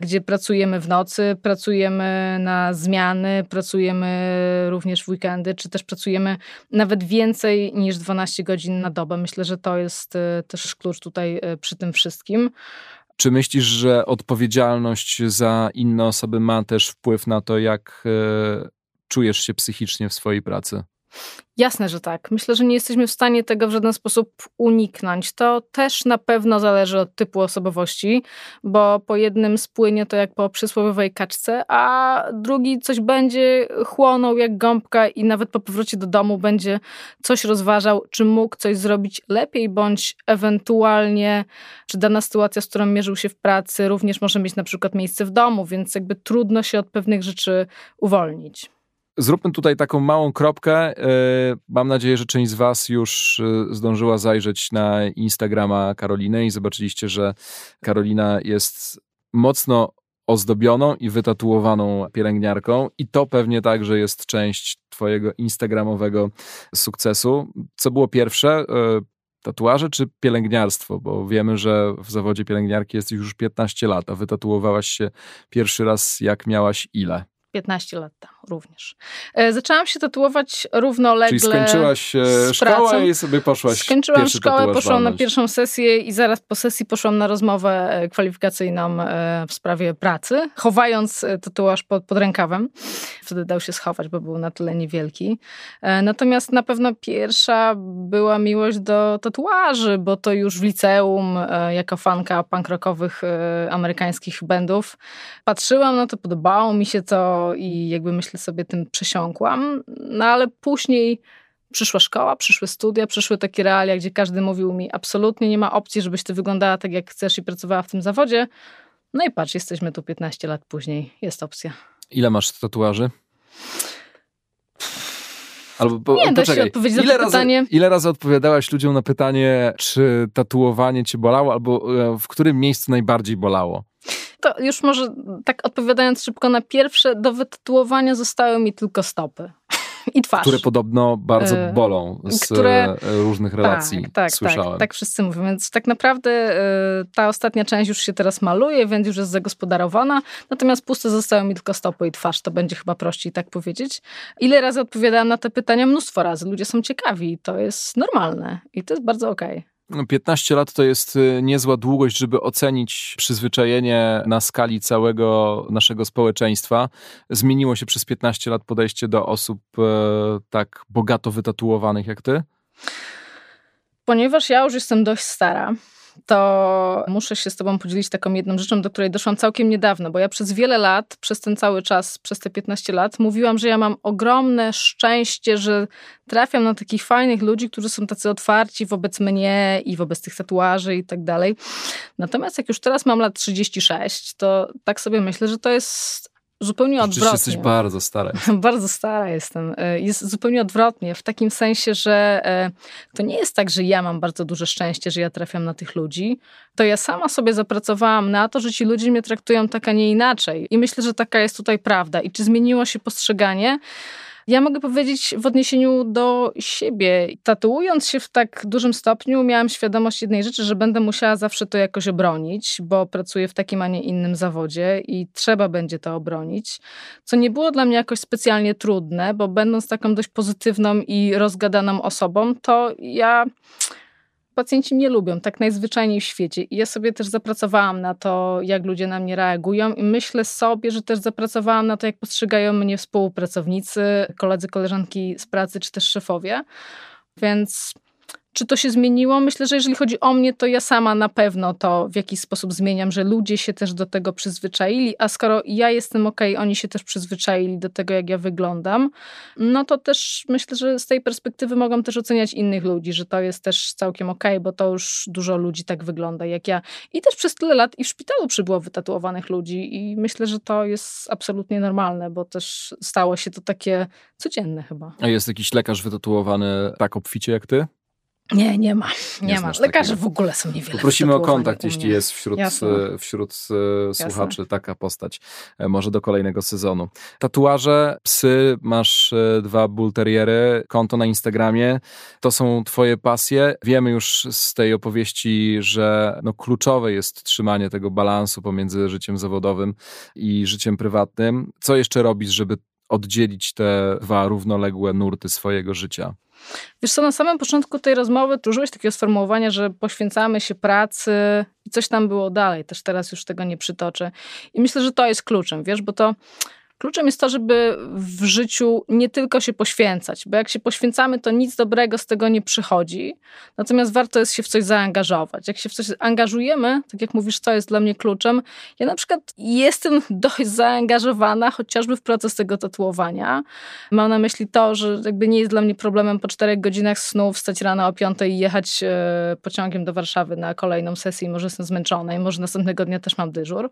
gdzie pracujemy w nocy, pracujemy na zmiany, pracujemy również w weekendy, czy też pracujemy nawet więcej niż 12 godzin na dobę. Myślę, że to jest e, też klucz tutaj e, przy tym wszystkim. Czy myślisz, że odpowiedzialność za inne osoby ma też wpływ na to, jak e, czujesz się psychicznie w swojej pracy? Jasne, że tak. Myślę, że nie jesteśmy w stanie tego w żaden sposób uniknąć. To też na pewno zależy od typu osobowości, bo po jednym spłynie to jak po przysłowiowej kaczce, a drugi coś będzie chłonął jak gąbka i nawet po powrocie do domu będzie coś rozważał, czy mógł coś zrobić lepiej, bądź ewentualnie, czy dana sytuacja, z którą mierzył się w pracy, również może mieć na przykład miejsce w domu, więc jakby trudno się od pewnych rzeczy uwolnić. Zróbmy tutaj taką małą kropkę. E, mam nadzieję, że część z Was już e, zdążyła zajrzeć na Instagrama Karoliny i zobaczyliście, że Karolina jest mocno ozdobioną i wytatuowaną pielęgniarką i to pewnie także jest część twojego instagramowego sukcesu. Co było pierwsze? E, tatuaże czy pielęgniarstwo? Bo wiemy, że w zawodzie pielęgniarki jest już 15 lat, a wytatuowałaś się pierwszy raz jak miałaś ile? 15 lat temu również. E, zaczęłam się tatuować równolegle. Czyli skończyłaś e, szkołę i sobie poszłaś. Skończyłam szkołę, poszłam na pierwszą sesję i zaraz po sesji poszłam na rozmowę e, kwalifikacyjną w sprawie pracy, chowając tatuaż pod, pod rękawem. Wtedy dał się schować, bo był na tyle niewielki. Natomiast na pewno pierwsza była miłość do tatuaży, bo to już w liceum, jako fanka punk rockowych amerykańskich bandów, patrzyłam na to, podobało mi się to i jakby myślę sobie tym przesiąkłam. No ale później przyszła szkoła, przyszły studia, przyszły takie realia, gdzie każdy mówił mi absolutnie nie ma opcji, żebyś ty wyglądała tak jak chcesz i pracowała w tym zawodzie. No i patrz, jesteśmy tu 15 lat później, jest opcja. Ile masz tatuaży? Albo, nie da się odpowiedzieć ile na to razy, pytanie. Ile razy odpowiadałaś ludziom na pytanie, czy tatuowanie cię bolało, albo e, w którym miejscu najbardziej bolało? To już może tak odpowiadając szybko na pierwsze, do wytytułowania zostały mi tylko stopy i twarz. Które podobno bardzo e, bolą z które, e, różnych relacji, tak, tak, słyszałem. Tak, tak wszyscy mówią, więc tak naprawdę e, ta ostatnia część już się teraz maluje, więc już jest zagospodarowana, natomiast puste zostały mi tylko stopy i twarz, to będzie chyba prościej tak powiedzieć. Ile razy odpowiadałam na te pytania? Mnóstwo razy. Ludzie są ciekawi, to jest normalne i to jest bardzo okej. Okay. 15 lat to jest y, niezła długość, żeby ocenić przyzwyczajenie na skali całego naszego społeczeństwa. Zmieniło się przez 15 lat podejście do osób e, tak bogato wytatuowanych jak ty? Ponieważ ja już jestem dość stara, to muszę się z Tobą podzielić taką jedną rzeczą, do której doszłam całkiem niedawno, bo ja przez wiele lat, przez ten cały czas, przez te 15 lat, mówiłam, że ja mam ogromne szczęście, że trafiam na takich fajnych ludzi, którzy są tacy otwarci wobec mnie i wobec tych tatuaży i tak dalej. Natomiast jak już teraz mam lat 36, to tak sobie myślę, że to jest zupełnie odwrotnie. jesteś bardzo stara. bardzo stara jestem. E, jest zupełnie odwrotnie, w takim sensie, że e, to nie jest tak, że ja mam bardzo duże szczęście, że ja trafiam na tych ludzi. To ja sama sobie zapracowałam na to, że ci ludzie mnie traktują tak, a nie inaczej. I myślę, że taka jest tutaj prawda. I czy zmieniło się postrzeganie? Ja mogę powiedzieć w odniesieniu do siebie. Tatuując się w tak dużym stopniu, miałam świadomość jednej rzeczy, że będę musiała zawsze to jakoś obronić, bo pracuję w takim, a nie innym zawodzie i trzeba będzie to obronić. Co nie było dla mnie jakoś specjalnie trudne, bo będąc taką dość pozytywną i rozgadaną osobą, to ja pacjenci mnie lubią, tak najzwyczajniej w świecie. I ja sobie też zapracowałam na to, jak ludzie na mnie reagują i myślę sobie, że też zapracowałam na to, jak postrzegają mnie współpracownicy, koledzy, koleżanki z pracy, czy też szefowie. Więc czy to się zmieniło? Myślę, że jeżeli chodzi o mnie, to ja sama na pewno to w jakiś sposób zmieniam, że ludzie się też do tego przyzwyczaili, a skoro ja jestem ok, oni się też przyzwyczaili do tego, jak ja wyglądam, no to też myślę, że z tej perspektywy mogą też oceniać innych ludzi, że to jest też całkiem ok, bo to już dużo ludzi tak wygląda jak ja. I też przez tyle lat i w szpitalu przybyło wytatuowanych ludzi i myślę, że to jest absolutnie normalne, bo też stało się to takie codzienne chyba. A jest jakiś lekarz wytatuowany tak obficie jak ty? Nie, nie ma. Nie, nie ma. Lekarze w ogóle są niewiele. Poprosimy o kontakt, jeśli jest wśród, e, wśród e, słuchaczy taka postać. E, może do kolejnego sezonu. Tatuaże, psy, masz dwa bulteriery, konto na Instagramie. To są twoje pasje. Wiemy już z tej opowieści, że no kluczowe jest trzymanie tego balansu pomiędzy życiem zawodowym i życiem prywatnym. Co jeszcze robisz, żeby oddzielić te dwa równoległe nurty swojego życia? Wiesz co, na samym początku tej rozmowy użyłeś takiego sformułowania, że poświęcamy się pracy i coś tam było dalej. Też teraz już tego nie przytoczę. I myślę, że to jest kluczem, wiesz, bo to Kluczem jest to, żeby w życiu nie tylko się poświęcać, bo jak się poświęcamy, to nic dobrego z tego nie przychodzi. Natomiast warto jest się w coś zaangażować. Jak się w coś angażujemy, tak jak mówisz, co jest dla mnie kluczem, ja na przykład jestem dość zaangażowana chociażby w proces tego tatuowania. Mam na myśli to, że jakby nie jest dla mnie problemem po czterech godzinach snu wstać rano o piątej i jechać e, pociągiem do Warszawy na kolejną sesję i może jestem zmęczona i może następnego dnia też mam dyżur.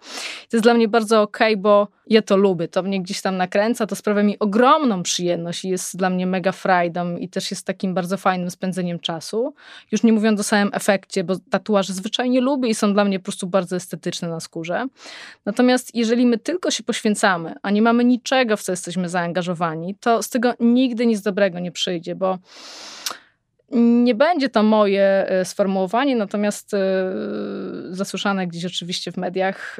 To jest dla mnie bardzo okej, okay, bo ja to lubię, to mnie mnie gdzieś tam nakręca, to sprawia mi ogromną przyjemność i jest dla mnie mega frajdą i też jest takim bardzo fajnym spędzeniem czasu. Już nie mówiąc o samym efekcie, bo tatuaże zwyczajnie lubię i są dla mnie po prostu bardzo estetyczne na skórze. Natomiast jeżeli my tylko się poświęcamy, a nie mamy niczego, w co jesteśmy zaangażowani, to z tego nigdy nic dobrego nie przyjdzie, bo nie będzie to moje e, sformułowanie, natomiast e, zasłyszane gdzieś oczywiście w mediach,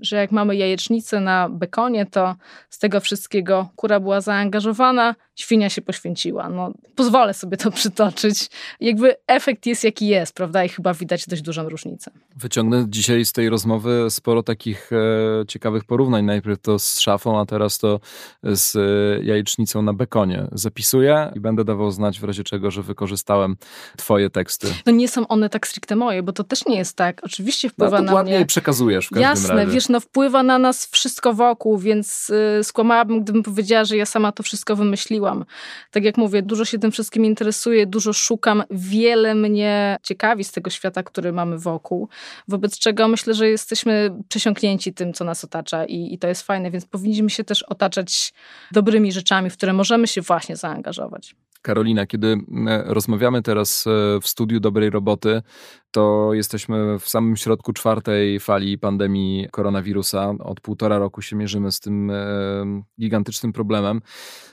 że jak mamy jajecznicę na bekonie, to z tego wszystkiego kura była zaangażowana, świnia się poświęciła. No, pozwolę sobie to przytoczyć. Jakby efekt jest jaki jest, prawda? I chyba widać dość dużą różnicę. Wyciągnę dzisiaj z tej rozmowy sporo takich e, ciekawych porównań. Najpierw to z szafą, a teraz to z jajecznicą na bekonie. Zapisuję i będę dawał znać w razie czego, że wykorzystałem twoje teksty. No nie są one tak stricte moje, bo to też nie jest tak. Oczywiście wpływa no, na ładnie mnie... przekazujesz w każdym Jasne, razie. wiesz, no wpływa na nas wszystko wokół, więc y, skłamałabym, gdybym powiedziała, że ja sama to wszystko wymyśliłam tak jak mówię, dużo się tym wszystkim interesuję, dużo szukam, wiele mnie ciekawi z tego świata, który mamy wokół, wobec czego myślę, że jesteśmy przesiąknięci tym, co nas otacza i, i to jest fajne, więc powinniśmy się też otaczać dobrymi rzeczami, w które możemy się właśnie zaangażować. Karolina, kiedy rozmawiamy teraz e, w studiu dobrej roboty, to jesteśmy w samym środku czwartej fali pandemii koronawirusa. Od półtora roku się mierzymy z tym e, gigantycznym problemem.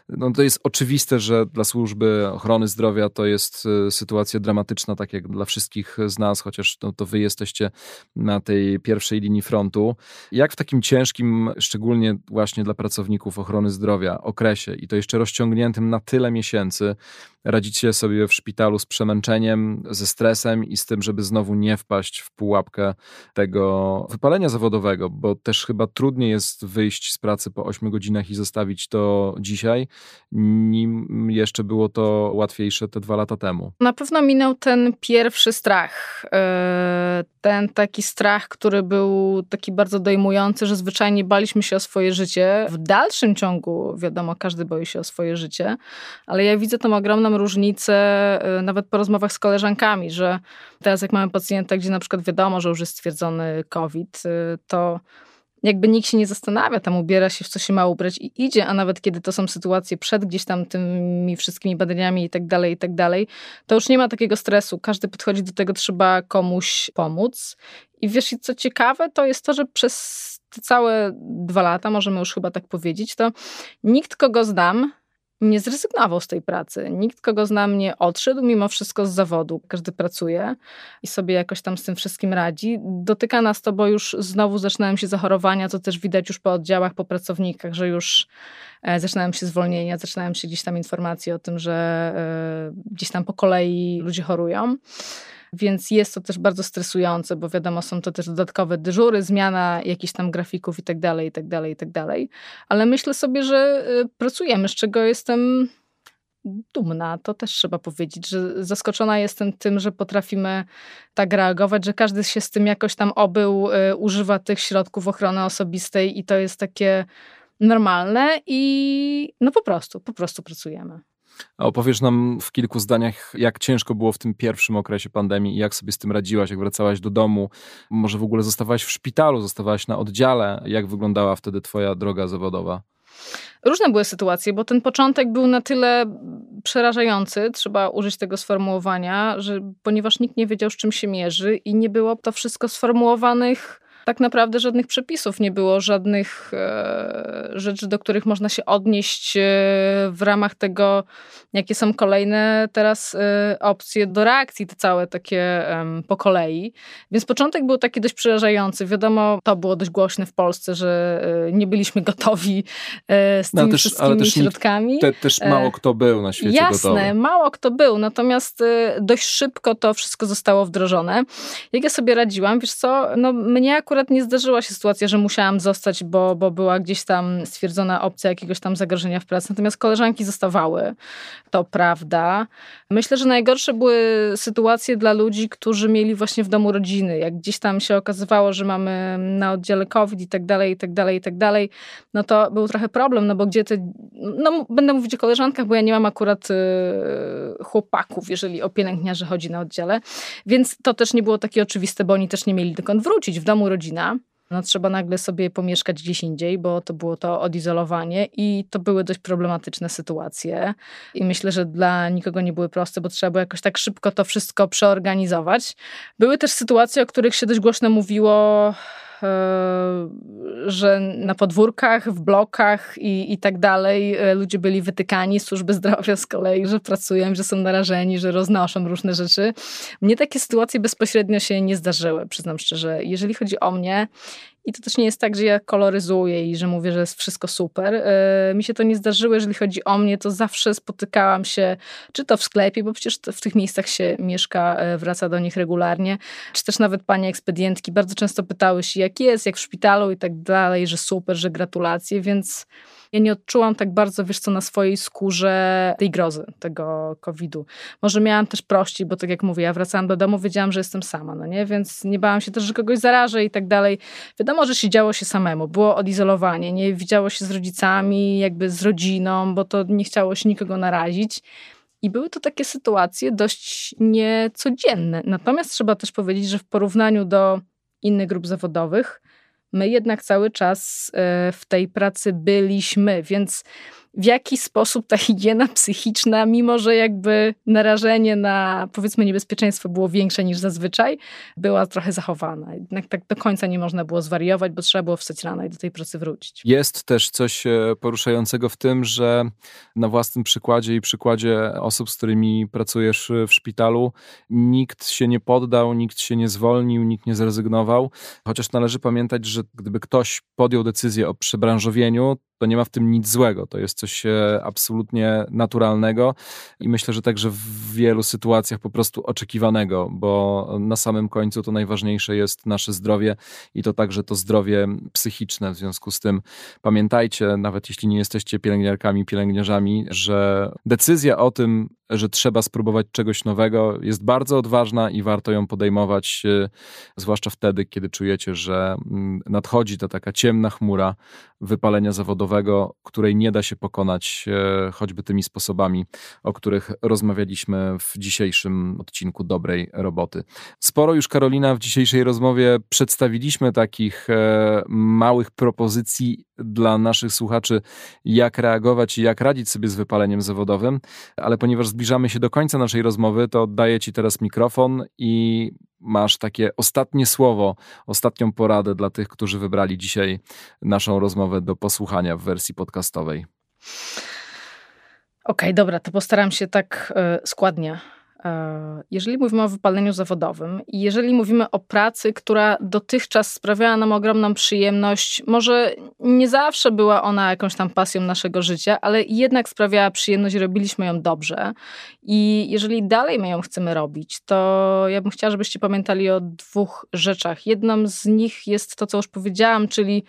No to jest oczywiste, że dla służby ochrony zdrowia to jest e, sytuacja dramatyczna, tak jak dla wszystkich z nas, chociaż no, to wy jesteście na tej pierwszej linii frontu. Jak w takim ciężkim, szczególnie właśnie dla pracowników ochrony zdrowia, okresie i to jeszcze rozciągniętym na tyle miesięcy, radzicie sobie w szpitalu z przemęczeniem, ze stresem i z tym, żeby znowu nie wpaść w pułapkę tego wypalenia zawodowego, bo też chyba trudniej jest wyjść z pracy po 8 godzinach i zostawić to dzisiaj, nim jeszcze było to łatwiejsze te dwa lata temu. Na pewno minął ten pierwszy strach. E, ten taki strach, który był taki bardzo dojmujący, że zwyczajnie baliśmy się o swoje życie. W dalszym ciągu, wiadomo, każdy boi się o swoje życie, ale ja widzę tą ogromną różnicę e, nawet po rozmowach z koleżankami, że teraz jak mamy pacjenta, gdzie na przykład wiadomo, że już jest stwierdzony COVID, e, to jakby nikt się nie zastanawia, tam ubiera się w co się ma ubrać i idzie, a nawet kiedy to są sytuacje przed gdzieś tam tymi wszystkimi badaniami i tak dalej, i tak dalej, to już nie ma takiego stresu. Każdy podchodzi do tego, trzeba komuś pomóc. I wiesz, co ciekawe, to jest to, że przez te całe dwa lata, możemy już chyba tak powiedzieć, to nikt, kogo znam, nie zrezygnował z tej pracy. Nikt, kogo znam, nie odszedł mimo wszystko z zawodu. Każdy pracuje i sobie jakoś tam z tym wszystkim radzi. Dotyka nas to, bo już znowu zaczynają się zachorowania, co też widać już po oddziałach, po pracownikach, że już e, zaczynają się zwolnienia, zaczynają się gdzieś tam informacje o tym, że e, gdzieś tam po kolei ludzie chorują. Więc jest to też bardzo stresujące, bo wiadomo, są to też dodatkowe dyżury, zmiana jakichś tam grafików i tak dalej, i tak dalej, i tak dalej. Ale myślę sobie, że y, pracujemy, z czego jestem dumna, to też trzeba powiedzieć, że zaskoczona jestem tym, że potrafimy tak reagować, że każdy się z tym jakoś tam obył, y, używa tych środków ochrony osobistej i to jest takie normalne i no po prostu, po prostu pracujemy. Opowiesz nam w kilku zdaniach, jak ciężko było w tym pierwszym okresie pandemii i jak sobie z tym radziłaś, jak wracałaś do domu, może w ogóle zostawałaś w szpitalu, zostawałaś na oddziale. Jak wyglądała wtedy twoja droga zawodowa? Różne były sytuacje, bo ten początek był na tyle przerażający, trzeba użyć tego sformułowania, że ponieważ nikt nie wiedział, z czym się mierzy i nie było to wszystko sformułowanych tak naprawdę żadnych przepisów nie było, żadnych e, rzeczy, do których można się odnieść e, w ramach tego, jakie są kolejne teraz e, opcje do reakcji, te całe takie po kolei. Więc początek był taki dość przerażający. Wiadomo, to było dość głośne w Polsce, że nie byliśmy gotowi z tymi no, też, wszystkimi środkami. Te, też mało kto był na świecie Jasne, gotowy. mało kto był, natomiast dość szybko to wszystko zostało wdrożone. Jak ja sobie radziłam, wiesz co, no mnie akurat akurat nie zdarzyła się sytuacja, że musiałam zostać, bo, bo była gdzieś tam stwierdzona opcja jakiegoś tam zagrożenia w pracy. Natomiast koleżanki zostawały. To prawda. Myślę, że najgorsze były sytuacje dla ludzi, którzy mieli właśnie w domu rodziny. Jak gdzieś tam się okazywało, że mamy na oddziale COVID i tak dalej, i tak dalej, i tak dalej, no to był trochę problem, no bo gdzie te, no będę mówić o koleżankach, bo ja nie mam akurat y, chłopaków, jeżeli o pielęgniarzy chodzi na oddziale, więc to też nie było takie oczywiste, bo oni też nie mieli dokąd wrócić. W domu rodziny rodzina, no trzeba nagle sobie pomieszkać gdzieś indziej, bo to było to odizolowanie i to były dość problematyczne sytuacje. I myślę, że dla nikogo nie były proste, bo trzeba było jakoś tak szybko to wszystko przeorganizować. Były też sytuacje, o których się dość głośno mówiło że na podwórkach, w blokach i, i tak dalej e, ludzie byli wytykani, służby zdrowia z kolei, że pracują, że są narażeni, że roznoszą różne rzeczy. Mnie takie sytuacje bezpośrednio się nie zdarzyły, przyznam szczerze. Jeżeli chodzi o mnie, i to też nie jest tak, że ja koloryzuję i że mówię, że jest wszystko super. E, mi się to nie zdarzyło, jeżeli chodzi o mnie, to zawsze spotykałam się, czy to w sklepie, bo przecież w tych miejscach się mieszka, e, wraca do nich regularnie, czy też nawet panie ekspedientki bardzo często pytały się, jak jest, jak w szpitalu i tak dalej, że super, że gratulacje, więc ja nie odczułam tak bardzo, wiesz co, na swojej skórze tej grozy, tego COVID-u. Może miałam też prościej, bo tak jak mówię, ja wracałam do domu, wiedziałam, że jestem sama, no nie? Więc nie bałam się też, że kogoś zarażę i tak dalej. Wiadomo, że się działo się samemu, było odizolowanie, nie widziało się z rodzicami, jakby z rodziną, bo to nie chciało się nikogo narazić. I były to takie sytuacje dość niecodzienne. Natomiast trzeba też powiedzieć, że w porównaniu do innych grup zawodowych, my jednak cały czas e, w tej pracy byliśmy, więc w jaki sposób ta higiena psychiczna, mimo że jakby narażenie na powiedzmy niebezpieczeństwo było większe niż zazwyczaj, była trochę zachowana. Jednak tak do końca nie można było zwariować, bo trzeba było wstać rano i do tej pracy wrócić. Jest też coś e, poruszającego w tym, że na własnym przykładzie i przykładzie osób, z którymi pracujesz w szpitalu, nikt się nie poddał, nikt się nie zwolnił, nikt nie zrezygnował. Chociaż należy pamiętać, że gdyby ktoś podjął decyzję o przebranżowieniu, to nie ma w tym nic złego. To jest coś e, absolutnie naturalnego i myślę, że także w wielu sytuacjach po prostu oczekiwanego, bo na samym końcu to najważniejsze jest nasze zdrowie i to także to zdrowie psychiczne. W związku z tym pamiętajcie, nawet jeśli nie jesteście pielęgniarkami, pielęgniarzami, że decyzja o tym, że trzeba spróbować czegoś nowego, jest bardzo odważna i warto ją podejmować, e, zwłaszcza wtedy, kiedy czujecie, że mm, nadchodzi ta taka ciemna chmura wypalenia zawodowego, której nie da się pokonać e, choćby tymi sposobami, o których rozmawialiśmy w dzisiejszym odcinku dobrej roboty. Sporo już Karolina w dzisiejszej rozmowie przedstawiliśmy takich e, małych propozycji dla naszych słuchaczy, jak reagować i jak radzić sobie z wypaleniem zawodowym, ale ponieważ zbliżamy się do końca naszej rozmowy, to oddaję Ci teraz mikrofon i masz takie ostatnie słowo, ostatnią poradę dla tych, którzy wybrali dzisiaj naszą rozmowę do posłuchania w wersji podcastowej. Okej, okay, dobra, to postaram się tak y, składnie jeżeli mówimy o wypaleniu zawodowym i jeżeli mówimy o pracy, która dotychczas sprawiała nam ogromną przyjemność, może nie zawsze była ona jakąś tam pasją naszego życia, ale jednak sprawiała przyjemność robiliśmy ją dobrze. I jeżeli dalej my ją chcemy robić, to ja bym chciała, żebyście pamiętali o dwóch rzeczach. Jedną z nich jest to, co już powiedziałam, czyli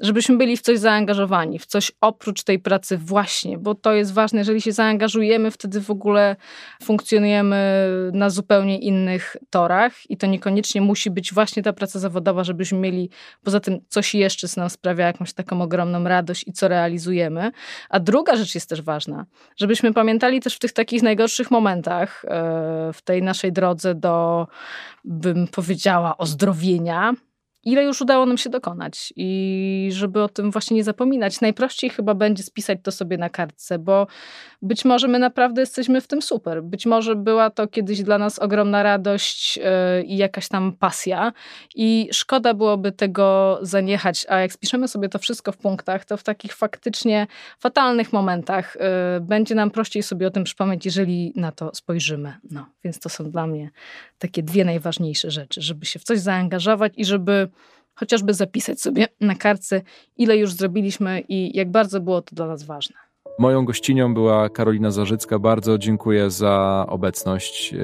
żebyśmy byli w coś zaangażowani, w coś oprócz tej pracy właśnie, bo to jest ważne. Jeżeli się zaangażujemy, wtedy w ogóle funkcjonujemy na zupełnie innych torach i to niekoniecznie musi być właśnie ta praca zawodowa, żebyśmy mieli poza tym coś jeszcze, co nam sprawia jakąś taką ogromną radość i co realizujemy. A druga rzecz jest też ważna, żebyśmy pamiętali też w tych takich najgorszych momentach e, w tej naszej drodze do, bym powiedziała, ozdrowienia, ile już udało nam się dokonać i żeby o tym właśnie nie zapominać. Najprościej chyba będzie spisać to sobie na kartce, bo być może my naprawdę jesteśmy w tym super. Być może była to kiedyś dla nas ogromna radość e, i jakaś tam pasja i szkoda byłoby tego zaniechać, a jak spiszemy sobie to wszystko w punktach, to w takich faktycznie fatalnych momentach e, będzie nam prościej sobie o tym przypomnieć, jeżeli na to spojrzymy. No, więc to są dla mnie takie dwie najważniejsze rzeczy, żeby się w coś zaangażować i żeby chociażby zapisać sobie na kartce, ile już zrobiliśmy i jak bardzo było to dla nas ważne. Moją gościnią była Karolina Zarzycka. Bardzo dziękuję za obecność yy,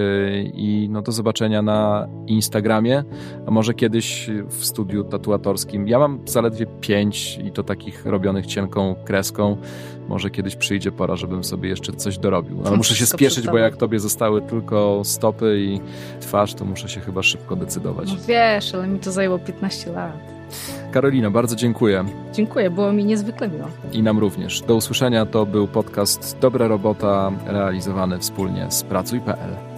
i no do zobaczenia na Instagramie, a może kiedyś w studiu tatuatorskim. Ja mam zaledwie pięć i to takich robionych cienką kreską. Może kiedyś przyjdzie pora, żebym sobie jeszcze coś dorobił. Ale muszę się spieszyć, bo jak tobie zostały tylko stopy i twarz, to muszę się chyba szybko decydować. No wiesz, ale mi to zajęło 15 lat. Karolina, bardzo dziękuję. Dziękuję, było mi niezwykle miło. I nam również. Do usłyszenia. To był podcast Dobra Robota realizowany wspólnie z Pracuj.pl.